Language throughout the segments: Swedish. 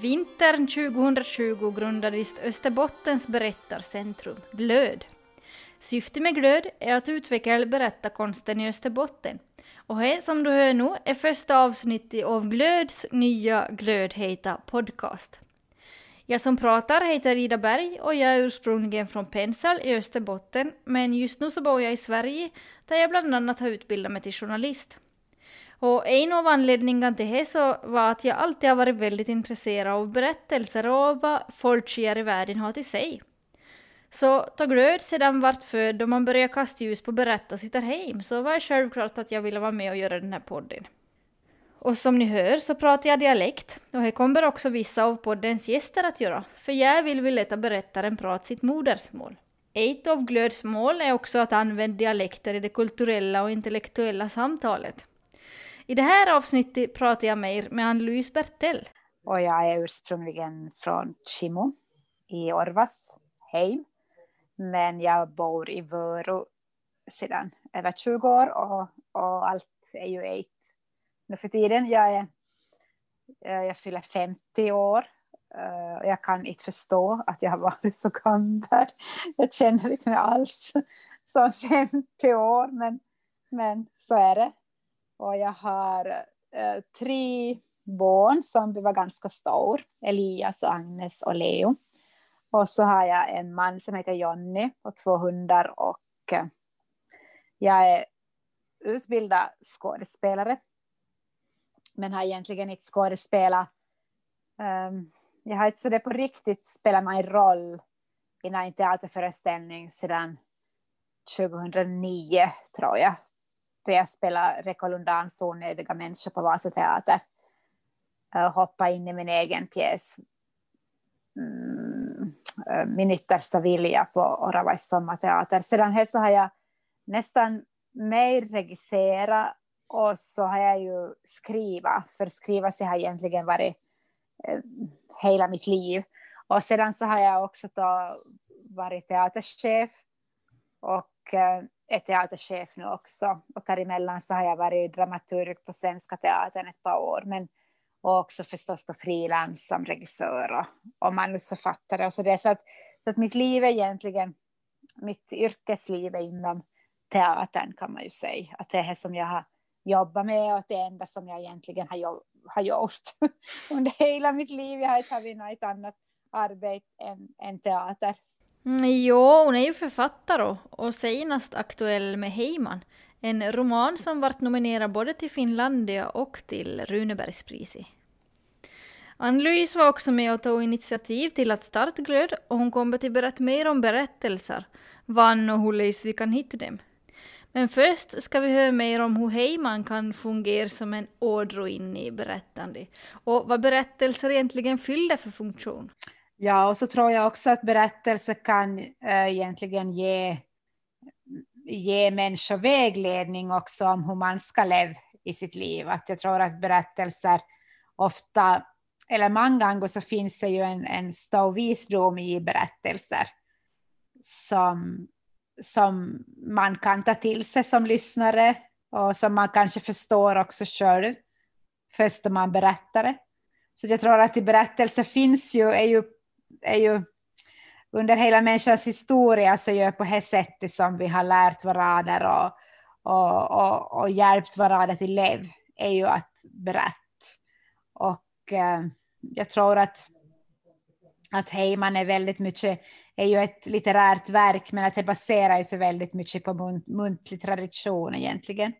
Vintern 2020 grundades Österbottens berättarcentrum, Glöd. Syftet med Glöd är att utveckla berättarkonsten i Österbotten. Och här, som du hör nu, är första avsnittet av Glöds nya Glödheta podcast. Jag som pratar heter Ida Berg och jag är ursprungligen från Pensal i Österbotten, men just nu så bor jag i Sverige där jag bland annat har utbildat mig till journalist. Och en av anledningarna till det så var att jag alltid har varit väldigt intresserad av berättelser och vad folk i världen har till sig. Så ta glöd sedan vart född och man började kasta ljus på berätta sitt hem så var det självklart att jag ville vara med och göra den här podden. Och som ni hör så pratar jag dialekt och det kommer också vissa av poddens gäster att göra, för jag vill vi låta berättaren prata sitt modersmål. Ett av Glöds mål är också att använda dialekter i det kulturella och intellektuella samtalet. I det här avsnittet pratar jag mer med Ann-Louise Bertell. Och jag är ursprungligen från Chimo i Orvas heim. Men jag bor i Vörå sedan över 20 år och, och allt är ju ett nu för tiden. Jag, är, eh, jag fyller 50 år eh, och jag kan inte förstå att jag har varit så gammal. Jag känner inte mig alls som 50 år, men, men så är det. Och jag har eh, tre barn som var ganska stor. Elias, Agnes och Leo. Och så har jag en man som heter Jonny och två hundar. Och eh, jag är utbildad skådespelare. Men har egentligen inte skådespelat. Um, eh, jag har inte så det på riktigt spelat någon roll i en teaterföreställning sedan 2009 tror jag då jag spelade Rekolundans onödiga människa på Vasateater. Uh, hoppa in i min egen pjäs. Mm, uh, min yttersta vilja på Oravais sommarteater. Sedan här så har jag nästan mer regisserat och så har jag ju skriva, för skriva så har egentligen varit eh, hela mitt liv. Och sedan så har jag också då varit teaterchef och eh, är teaterchef nu också. Och däremellan så har jag varit dramaturg på Svenska Teatern ett par år. Men och också förstås då frilans som regissör och, och manusförfattare. Och så det. Så, att, så att mitt liv är egentligen, mitt yrkesliv är inom teatern kan man ju säga. Att det är det som jag har jobbat med och att det enda som jag egentligen har, har gjort under hela mitt liv. Jag har inte haft något annat arbete än, än teater. Mm, jo, hon är ju författare och senast aktuell med Heiman. En roman som varit nominerad både till Finlandia och till Runebergspriset. Ann-Louise var också med och tog initiativ till att starta Glöd och hon kommer att berätta mer om berättelser, vann och hur vi kan hitta dem. Men först ska vi höra mer om hur Heiman kan fungera som en ådro in i berättande och vad berättelser egentligen fyller för funktion. Ja, och så tror jag också att berättelser kan äh, egentligen ge, ge människor vägledning också om hur man ska leva i sitt liv. Att jag tror att berättelser ofta, eller många gånger så finns det ju en, en stor visdom i berättelser som, som man kan ta till sig som lyssnare och som man kanske förstår också själv först när man berättar det. Så jag tror att i berättelser finns ju, är ju är ju under hela människans historia så är det på det sättet som vi har lärt varandra och, och, och, och hjälpt varandra till liv är ju att berätta. Och eh, jag tror att, att Heyman är väldigt mycket, är ju ett litterärt verk, men att det baserar sig väldigt mycket på muntlig tradition egentligen.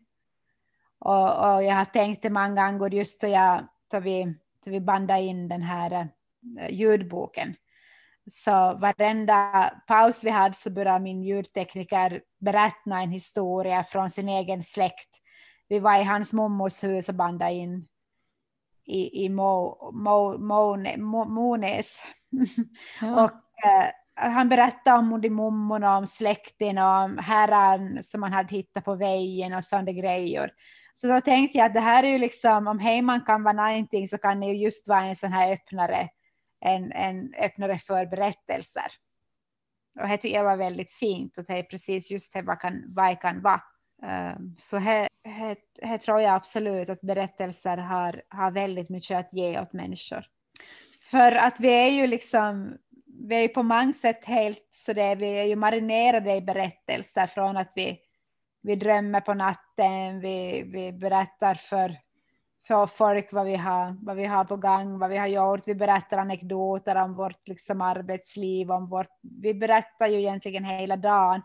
Och, och jag har tänkt det många gånger just då, jag, då vi, då vi bandade in den här eh, ljudboken så varenda paus vi hade så började min ljudtekniker berätta en historia från sin egen släkt. Vi var i hans mormors hus och bandade in i, i Mo, Mo, Mo, Mo, Monäs. Ja. och eh, han berättade om de mummorna, om släkten och om herran som man hade hittat på vägen och sådana grejer. Så då tänkte jag att det här är ju liksom, om Heyman kan vara någonting så kan det ju just vara en sån här öppnare en, en öppnare för berättelser. Och det tycker jag var väldigt fint och det är precis just det vad kan, vad kan vara. Um, så här, här, här, tror jag absolut att berättelser har, har väldigt mycket att ge åt människor. för att vi är ju liksom, vi är ju på många sätt helt så det vi är ju marinerade i berättelser från att vi, vi drömmer på natten, vi, vi berättar för, för folk vad vi, har, vad vi har på gång, vad vi har gjort, vi berättar anekdoter om vårt liksom, arbetsliv, om vårt, vi berättar ju egentligen hela dagen.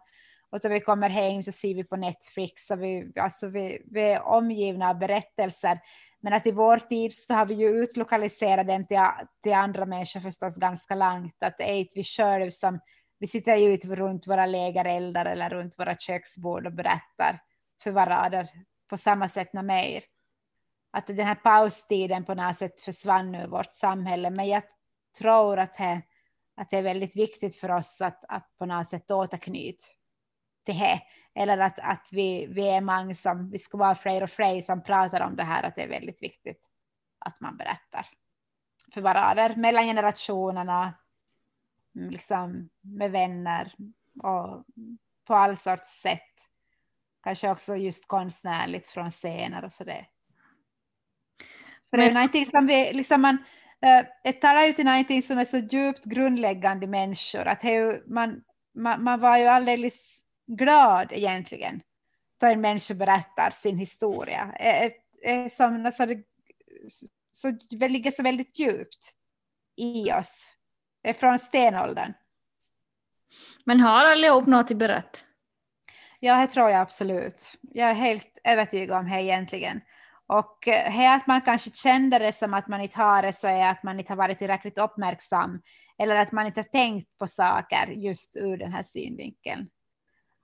Och så vi kommer hem så ser vi på Netflix, så vi, alltså vi, vi är omgivna av berättelser. Men att i vår tid så har vi ju utlokaliserat den till, till andra människor förstås ganska långt. Att det är inte vi själva som, vi sitter ju ute runt våra lägereldar eller runt våra köksbord och berättar för varandra på samma sätt när mer. Att den här paustiden på något sätt försvann ur vårt samhälle. Men jag tror att det, att det är väldigt viktigt för oss att, att på något sätt återknyta till det. Eller att, att vi, vi är många som, vi ska vara fler och fler som pratar om det här, att det är väldigt viktigt att man berättar för varandra, mellan generationerna, liksom med vänner och på all sorts sätt. Kanske också just konstnärligt från scener och så det. För det är någonting som vi, liksom man, det talar ju till någonting som är så djupt grundläggande i människor, att man, man, man var ju alldeles glad egentligen då en människa berättar sin historia. Som, alltså, det, så, det ligger så väldigt djupt i oss. Det är från stenåldern. Men har allihop något att berätta? Ja, det tror jag absolut. Jag är helt övertygad om det egentligen. Och eh, här att man kanske kände det som att man inte har det så är att man inte har varit tillräckligt uppmärksam eller att man inte har tänkt på saker just ur den här synvinkeln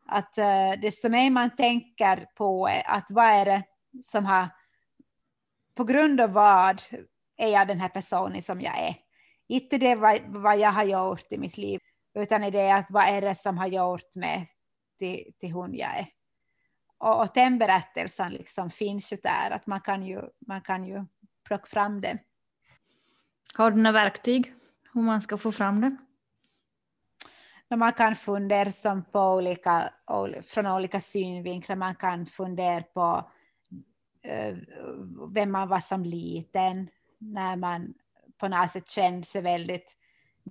att eh, uh, desto mer man tänker på att vad är det som har, på grund av vad är jag den här personen som jag är. Inte det vad, vad jag har gjort i mitt liv, utan i det att vad är det som har gjort mig till, till hon jag är. Och, och den berättelsen liksom finns ju där, att man kan ju, man kan ju plocka fram den. Har du några verktyg hur man ska få fram den? man kan fundera som på olika, från olika synvinklar. Man kan fundera på uh, vem man var som liten, när man på något sätt kände sig väldigt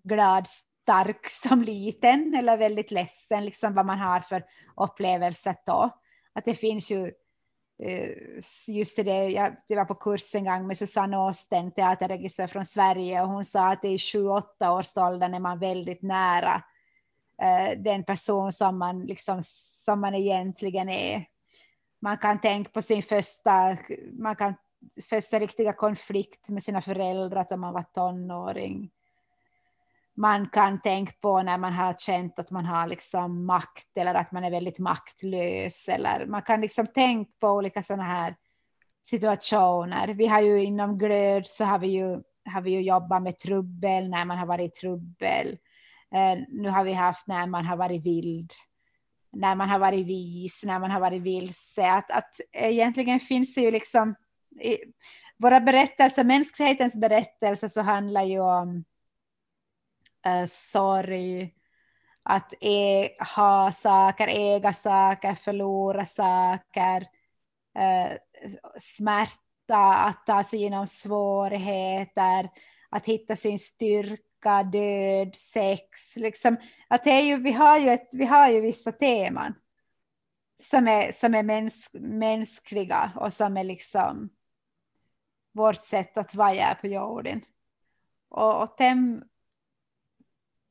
glad, stark som liten, eller väldigt ledsen, liksom vad man har för upplevelser då. Att det finns ju eh, just det, jag, var på kurs en gång med Susanne Åsten, teaterregissör från Sverige, och hon sa att i 7-8 års åldern är man väldigt nära eh, den person som man, liksom, som man egentligen är. Man kan tänka på sin första, man kan, första riktiga konflikt med sina föräldrar när man var tonåring. Man kan tänka på när man har känt att man har liksom makt eller att man är väldigt maktlös. Eller man kan liksom tänka på olika sådana här situationer. Vi har ju inom glöd så har vi ju, har vi ju jobbat med trubbel när man har varit i trubbel. Eh, nu har vi haft när man har varit vild, när man har varit vis, när man har varit vilse. Att, att egentligen finns det ju liksom i våra berättelser, mänsklighetens berättelser så handlar ju om Eh, sorg, att e ha saker, äga saker, förlora saker, uh, smärta, att ta sig igenom svårigheter, att hitta sin styrka död, sex. Liksom, att det är ju, vi, har ju ett, vi har ju vissa teman som är, som är mäns, mänskliga och som är liksom vårt sätt att vara på jorden. Och, och dem,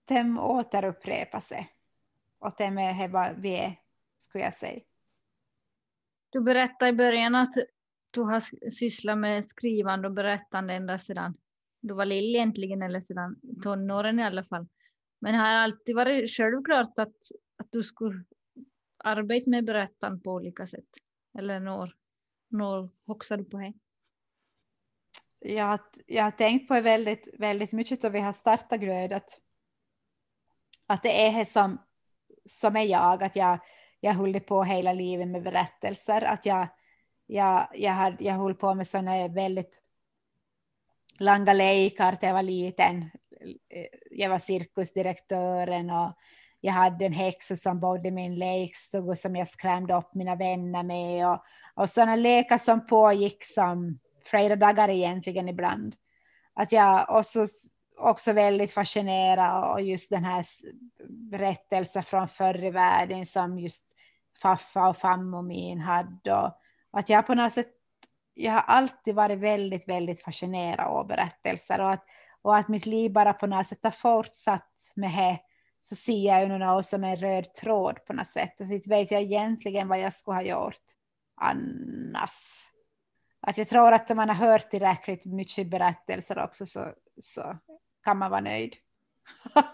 dem återupprepar sig. Och dem är vad vi är, skulle jag säga. Du berättade i början att du har sysslat med skrivande och berättande ända sedan du var lill egentligen, eller sedan tonåren i alla fall. Men har alltid varit självklart att, att du skulle arbeta med berättande på olika sätt? Eller när, när hoxade du på det? Jag, jag har tänkt på det väldigt, väldigt mycket då vi har startat Grödet. Att det är det som, som är jag, att jag, jag håller på hela livet med berättelser. Att jag, jag, jag, jag håller på med sådana väldigt långa lekar när jag var liten. Jag var cirkusdirektören och jag hade en häxa som bodde i min lekstuga som jag skrämde upp mina vänner med. Och, och sådana lekar som pågick som flera dagar egentligen ibland. Att jag, och, så, också väldigt fascinerad av just den här berättelsen från förr i världen som just faffa och fammo min hade. Och att jag på något sätt, jag har alltid varit väldigt, väldigt fascinerad av berättelser och att, och att mitt liv bara på något sätt har fortsatt med det så ser jag ju något som en röd tråd på något sätt. Alltså, inte vet jag egentligen vad jag skulle ha gjort annars. Att jag tror att om man har hört tillräckligt mycket berättelser också så, så kan man vara nöjd.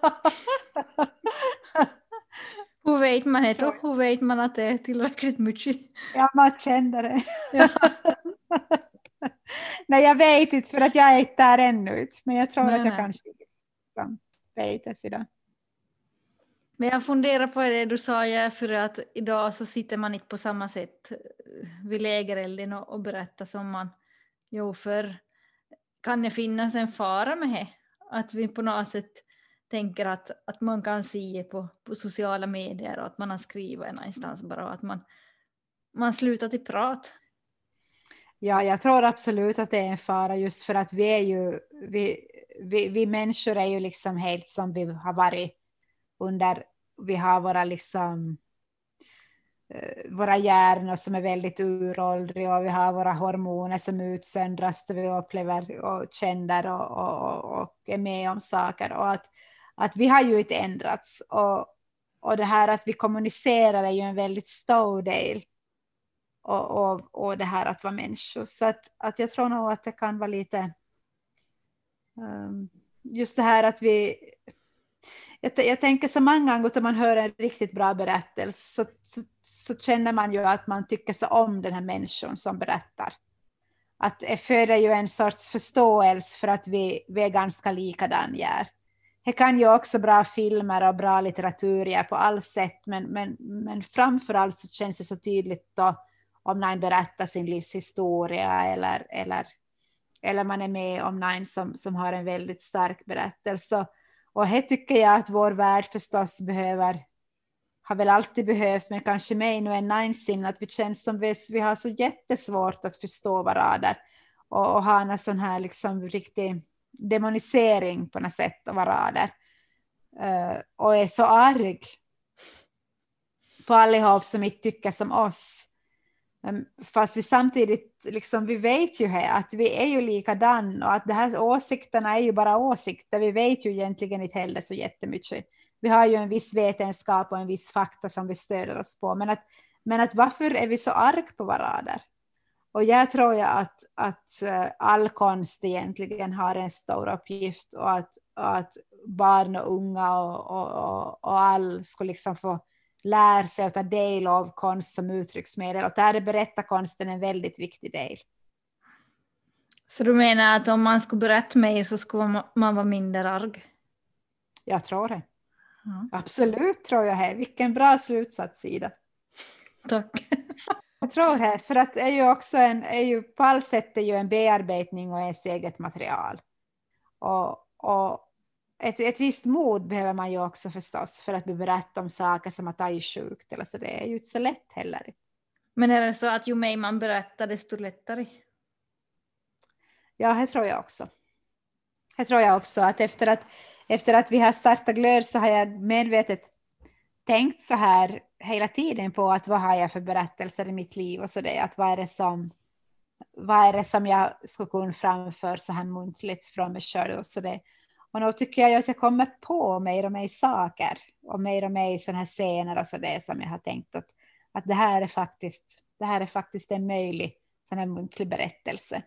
Hur vet man det då? Hur vet man att det är tillräckligt mycket? Ja, man känner det. Ja. nej, jag vet inte för att jag är inte där ännu. Men jag tror nej, att jag nej. kanske liksom vet det. Sådär. Men jag funderar på det du sa, ja, för att idag så sitter man inte på samma sätt vid lägerelden och, och berättar som man gjorde förr. Kan det finnas en fara med det? Att vi på något sätt tänker att, att man kan se på, på sociala medier och att man har skrivit någonstans bara och att man, man slutar till prat. Ja, jag tror absolut att det är en fara just för att vi är ju, vi, vi, vi människor är ju liksom helt som vi har varit under, vi har våra liksom Eh, våra hjärnor som är väldigt uråldriga och vi har våra hormoner som utsöndras där vi upplever och känner och, och, och, är med om saker och att att vi har ju inte ändrats och, och det här att vi kommunicerar är ju en väldigt stor del och, och, och det här att vara människor. Så att, att jag tror nog att det kan vara lite um, just det här att vi jag, jag tänker så många gånger att man hör en riktigt bra berättelse så, så, så, känner man ju att man tycker så om den här människan som berättar. Att det föder ju en sorts förståelse för att vi, vi är ganska likadana det kan ju också bra filmer och bra litteratur på allt sätt, men, men, men framförallt så känns det så tydligt då om någon berättar sin livshistoria eller, eller, eller man är med om någon som, som har en väldigt stark berättelse. Och det tycker jag att vår värld förstås behöver, har väl alltid behövt, men kanske mig nu än någonsin, att vi känns som vi, vi har så jättesvårt att förstå varandra och, och ha en sån här liksom riktig demonisering på något sätt av varandra. Uh, och är så arg på allihop som inte tycker som oss. Um, fast vi samtidigt, liksom, vi vet ju här att vi är ju likadan och att de här åsikterna är ju bara åsikter. Vi vet ju egentligen inte heller så jättemycket. Vi har ju en viss vetenskap och en viss fakta som vi stöder oss på. Men att, men att varför är vi så arg på varandra? Och jag tror jag att, att eh, all konst egentligen har en stor uppgift och att, och att barn och unga och, och, och all ska liksom få lära sig att ta del av konst som uttrycksmedel. Och där är berättarkonsten en väldigt viktig del. Så du menar att om man skulle berätta mer så skulle man vara mindre arg? Jag tror det. Ja. Absolut tror jag det. Vilken bra slutsats Ida. Tack. Jag tror det, för att det är ju också en, är ju på all sätt är ju en bearbetning och ens eget material. Och, och ett, ett visst mod behöver man ju också förstås för att berätta om saker som att är sjukt eller så. Det är ju inte så lätt heller. Men är det så att ju mer man berättar desto lättare? Ja, det tror jag också. Det tror jag också att efter att, efter att vi har startat Glöd så har jag medvetet tänkt så här hela tiden på att vad har jag för berättelser i mitt liv och så det, att vad är det som vad är det som jag ska kunna framföra så här muntligt från mig själv och så det. Och då tycker jag att jag kommer på mer och mer saker och mer och mer sådana här scener och så det som jag har tänkt att, att det här är faktiskt det här är faktiskt en möjlig sån här muntlig berättelse.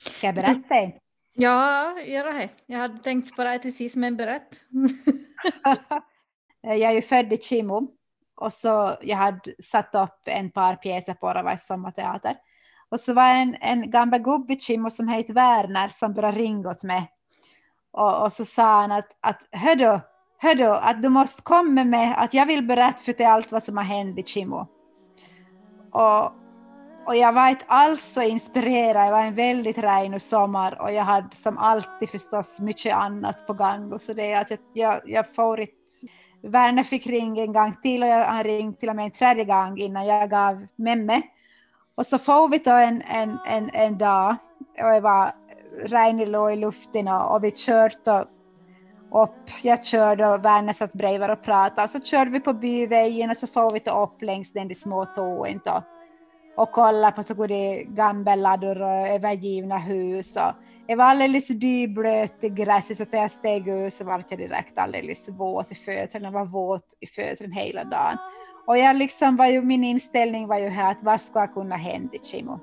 Ska jag berätta en? Ja, gör det. Jag hade tänkt spara till sist, men berätt. jag är ju född i Kimo och så jag hade satt upp en par pjäser på Åravais sommarteater. Och så var en, en gammal gubbe i Kimo som hette Werner som började ringa åt mig. Och, och så sa han att, att hördu, hördu, att du måste komma med att jag vill berätta för dig allt vad som har hänt i Kimo. Och, och jag var inte alls så inspirerad, det var en väldigt regnig sommar och jag hade som alltid förstås mycket annat på gång. Och så det att jag, jag, jag får inte Werner fick ringa en gång till och han ringde till och med en tredje gång innan jag gav med mig. Och så får vi då en, en, en, en dag och det var regnet låg i luften och, och vi körde upp. Jag körde och Werner satt bredvid och pratade. Och så körde vi på byvägen och så får vi ta upp längs den de små tågen och kolla på så det gamla laddor och övergivna hus. Och det var alldeles dyblöt i gräset så när jag steg ut så var jag direkt alldeles våt i fötterna. Jag var våt i fötterna hela dagen. Och jag liksom var ju, min inställning var ju här att vad ska kunna hända Chimo?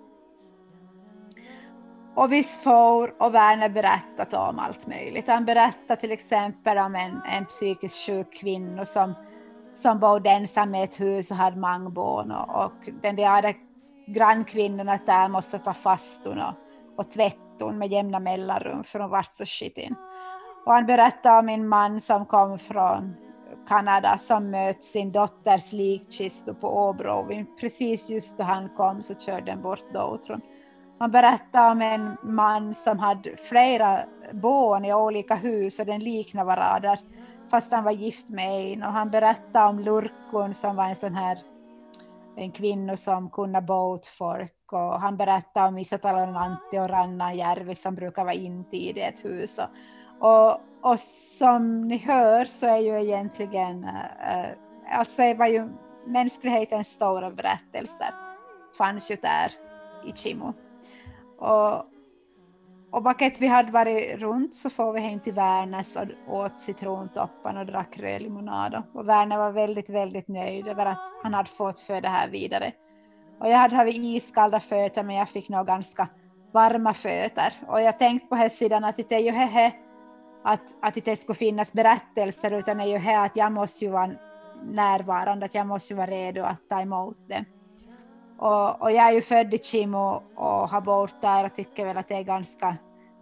Och vi får och Werner berättat om allt möjligt. Han berättade till exempel om en, en psykiskt sjuk kvinna som, som bodde ensam i ett hus och hade många barn och, och den där grannkvinnorna där måste ta fast hon och, och tvätta hon med jämna mellanrum för hon vart så skitin. Och han berättade om en man som kom från Kanada som möt sin dotters likkista på Åbro. Precis just då han kom så körde den bort dottern. Han berättade om en man som hade flera barn i olika hus och den liknade varandra fast han var gift med en. Och han berättade om Lurkun som var en sån här en kvinna som kunde båt folk. Och han berättade om Isatalonantti och Rannanjärvi som brukar vara intid i ett hus. Och, och, och, som ni hör så är ju egentligen, äh, alltså det var ju mänsklighetens stora berättelser fanns ju där i Chimo. Och, och vackert vi hade varit runt så får vi hem till Värnes och åt citrontoppen och drack rödlimonad. Och Werner var väldigt, väldigt nöjd över att han hade fått för det här vidare. Och jag hade haft iskalla fötter men jag fick nog ganska varma fötter. Och jag tänkte på här sidan att det är ju hehe att, att det inte skulle finnas berättelser utan det är ju här att jag måste ju vara närvarande, att jag måste ju vara redo att ta emot det. Och, och, jag är ju född i Chimo och har bott där och tycker väl att det är ganska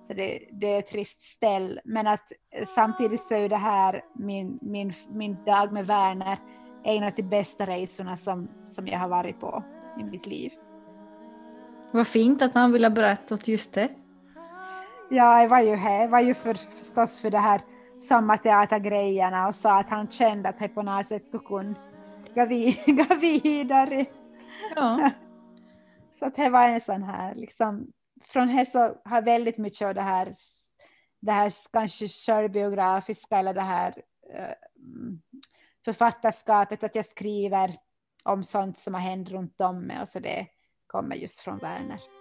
så det, det är ett trist ställ. Men att samtidigt så är det här min, min, min dag med Werner en av de bästa resorna som, som jag har varit på i mitt liv. Vad fint att han ville berätta åt just det. Ja, jag var ju här, var ju för, förstås för det här samma teatergrejerna och sa att han kände att jag på något sätt skulle kunna gå vidare. Ja. så att det var en sån här, liksom, från här så har väldigt mycket av det här, det här kanske självbiografiska eller det här eh, författarskapet, att jag skriver om sånt som har hänt runt om mig och så det kommer just från Werner.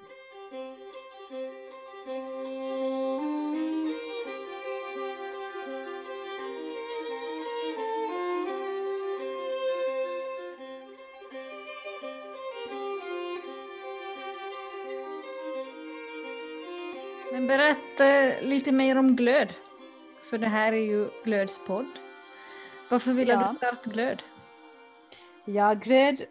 Men berätta lite mer om Glöd. För det här är ju Glöds podd. Varför ville ja. du starta Glöd? Ja, Glöd.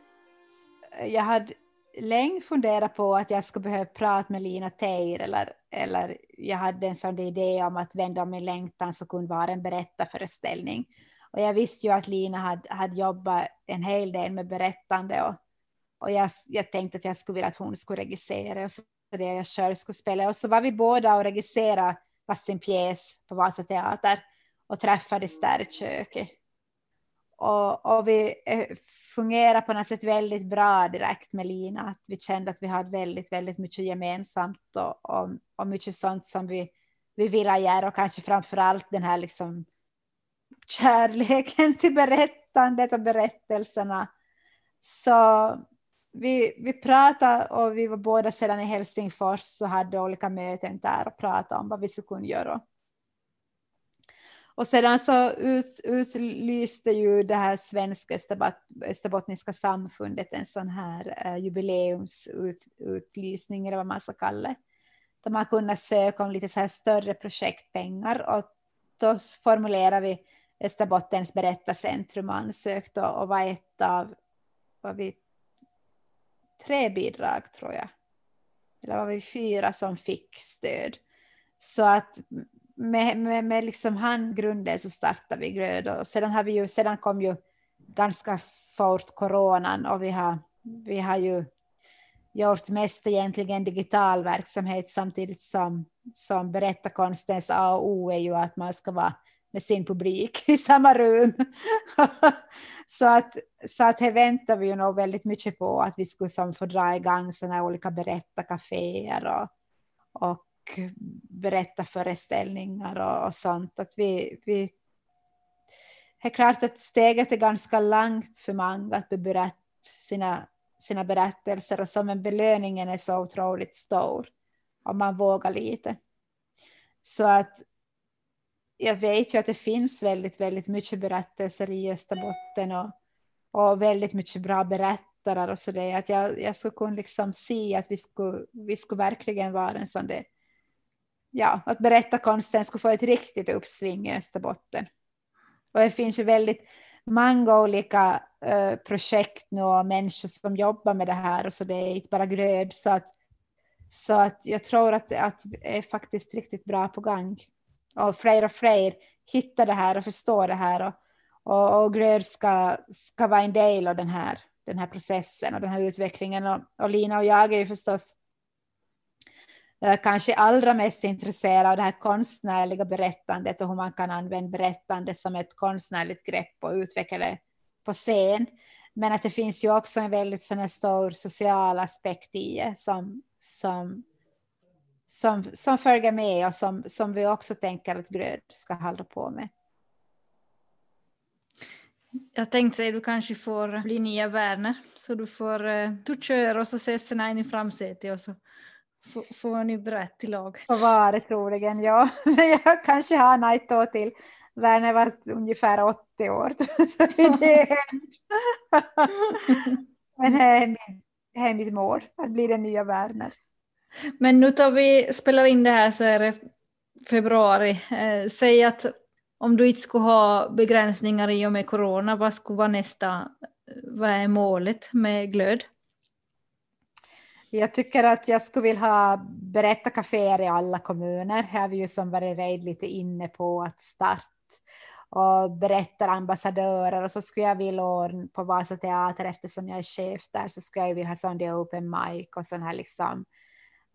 Jag hade länge funderat på att jag skulle behöva prata med Lina Teir eller, eller jag hade en sån idé om att vända om min längtan så kunde vara en berättarföreställning. Och jag visste ju att Lina hade, hade jobbat en hel del med berättande och, och jag, jag tänkte att jag skulle vilja att hon skulle regissera och så det jag själv skulle spela. Och så var vi båda och regisserade varsin pjäs på Vasa Teater och träffades där i köket. Och, och vi eh, fungerade på något sätt väldigt bra direkt med Lina. Att vi kände att vi hade väldigt, väldigt mycket gemensamt och, och, och mycket sånt som vi, vi ville göra och kanske framför allt den här liksom kärleken till berättandet och berättelserna. Så vi, vi pratade och vi var båda sedan i Helsingfors och hade olika möten där och pratade om vad vi skulle kunna göra. Och sedan så ut, utlyste ju det här svenska Österbot, österbottniska samfundet en sån här eh, jubileumsutlysning eller vad man ska kalla det. De har kunnat söka om lite så här större projektpengar och då formulerade vi Österbottens berättarcentrum och ansökte och var ett av vad vi tre bidrag tror jag. Eller var vi fyra som fick stöd. Så att med, med, med liksom handgrunden så startade vi glöd. och sedan, har vi ju, sedan kom ju ganska fort coronan och vi har, vi har ju gjort mest egentligen digital verksamhet samtidigt som, som berättarkonstens A och O är ju att man ska vara med sin publik i samma rum. så att, så att här väntar vi ju nog väldigt mycket på att vi skulle som få dra igång sådana olika berättarkaféer och, och berättarföreställningar och, och sånt. Att vi, vi, det är klart att steget är ganska långt för många att berätta sina, sina berättelser och som en belöningen är så otroligt stor om man vågar lite. Så att jag vet ju att det finns väldigt, väldigt mycket berättelser i Österbotten och, och väldigt mycket bra berättare och så det att jag, jag skulle kunna liksom se att vi skulle, vi skulle verkligen vara en sån där, ja, att berättarkonsten skulle få ett riktigt uppsving i Österbotten. Och det finns ju väldigt många olika uh, projekt nu och människor som jobbar med det här och så det är inte bara glöd så att, så att jag tror att, att det är faktiskt riktigt bra på gång och fler och fler hittar det här och förstår det här och, och, och glöd ska, ska vara en del av den här, den här processen och den här utvecklingen och, och Lina och jag är ju förstås eh, kanske allra mest intresserade av det här konstnärliga berättandet och hur man kan använda berättande som ett konstnärligt grepp och utveckla det på scen. Men att det finns ju också en väldigt sån stor social aspekt i det som, som som, som följer med och som, som vi också tänker att Gröd ska hålla på med. Jag tänkte säga du kanske får bli nya Werner så du får uh, du kör och så ses ni in i framsätet och så får, får ni berätta till lag. Vad var det troligen, ja. Men jag kanske har ett år till. Werner var ungefär 80 år. så det är Men det är, min, det är mitt mål, att bli den nya Werner. Men nu tar vi, spelar in det här så är det februari. Eh, säg att om du inte skulle ha begränsningar i och med corona, vad skulle vara nästa, vad är målet med glöd? Jag tycker att jag skulle vilja ha berättarkaféer i alla kommuner. Här har vi ju som varit redan lite inne på att starta och berättarambassadörer och så skulle jag vilja på Vasa teater eftersom jag är chef där så skulle jag vilja ha sån open mic och sån här liksom Eh,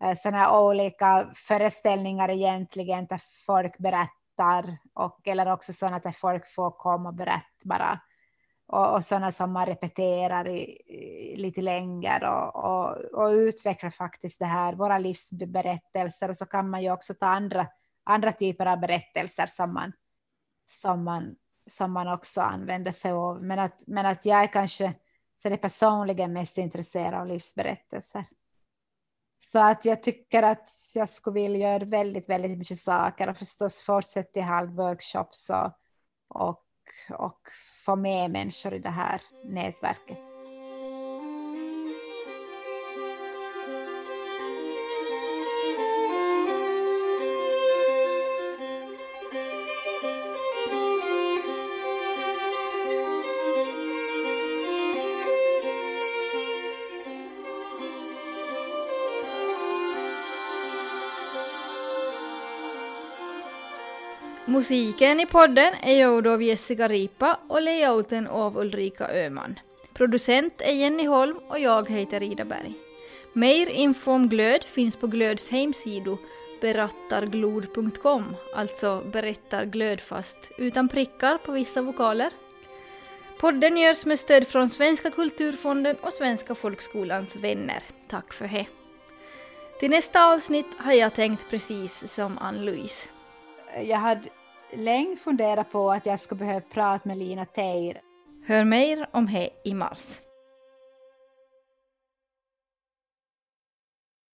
Eh, sådana här olika föreställningar egentligen där folk berättar och eller också sådana där folk får komma och berätta bara och, och sådana som man repeterar i, i, lite längre och, och, och utvecklar faktiskt det här, våra livsberättelser och så kan man ju också ta andra, andra typer av berättelser som man, som man, som man också använder sig av. Men att, men att jag är kanske så det personligen mest intresserad av livsberättelser. Så att jag tycker att jag skulle vilja göra väldigt, väldigt mycket saker och förstås fortsätta i halvworkshops och, och, och få med människor i det här nätverket. Musiken i podden är gjord av Jessica Ripa och layouten av Ulrika Öhman. Producent är Jenny Holm och jag heter Ida Berg. Mer info om Glöd finns på Glöds hemsida berattarglod.com, alltså berättar glöd fast utan prickar på vissa vokaler. Podden görs med stöd från Svenska kulturfonden och Svenska folkskolans vänner. Tack för det. Till nästa avsnitt har jag tänkt precis som Ann-Louise. Jag hade länge funderat på att jag skulle behöva prata med Lina Teir. Hör mer om det i mars.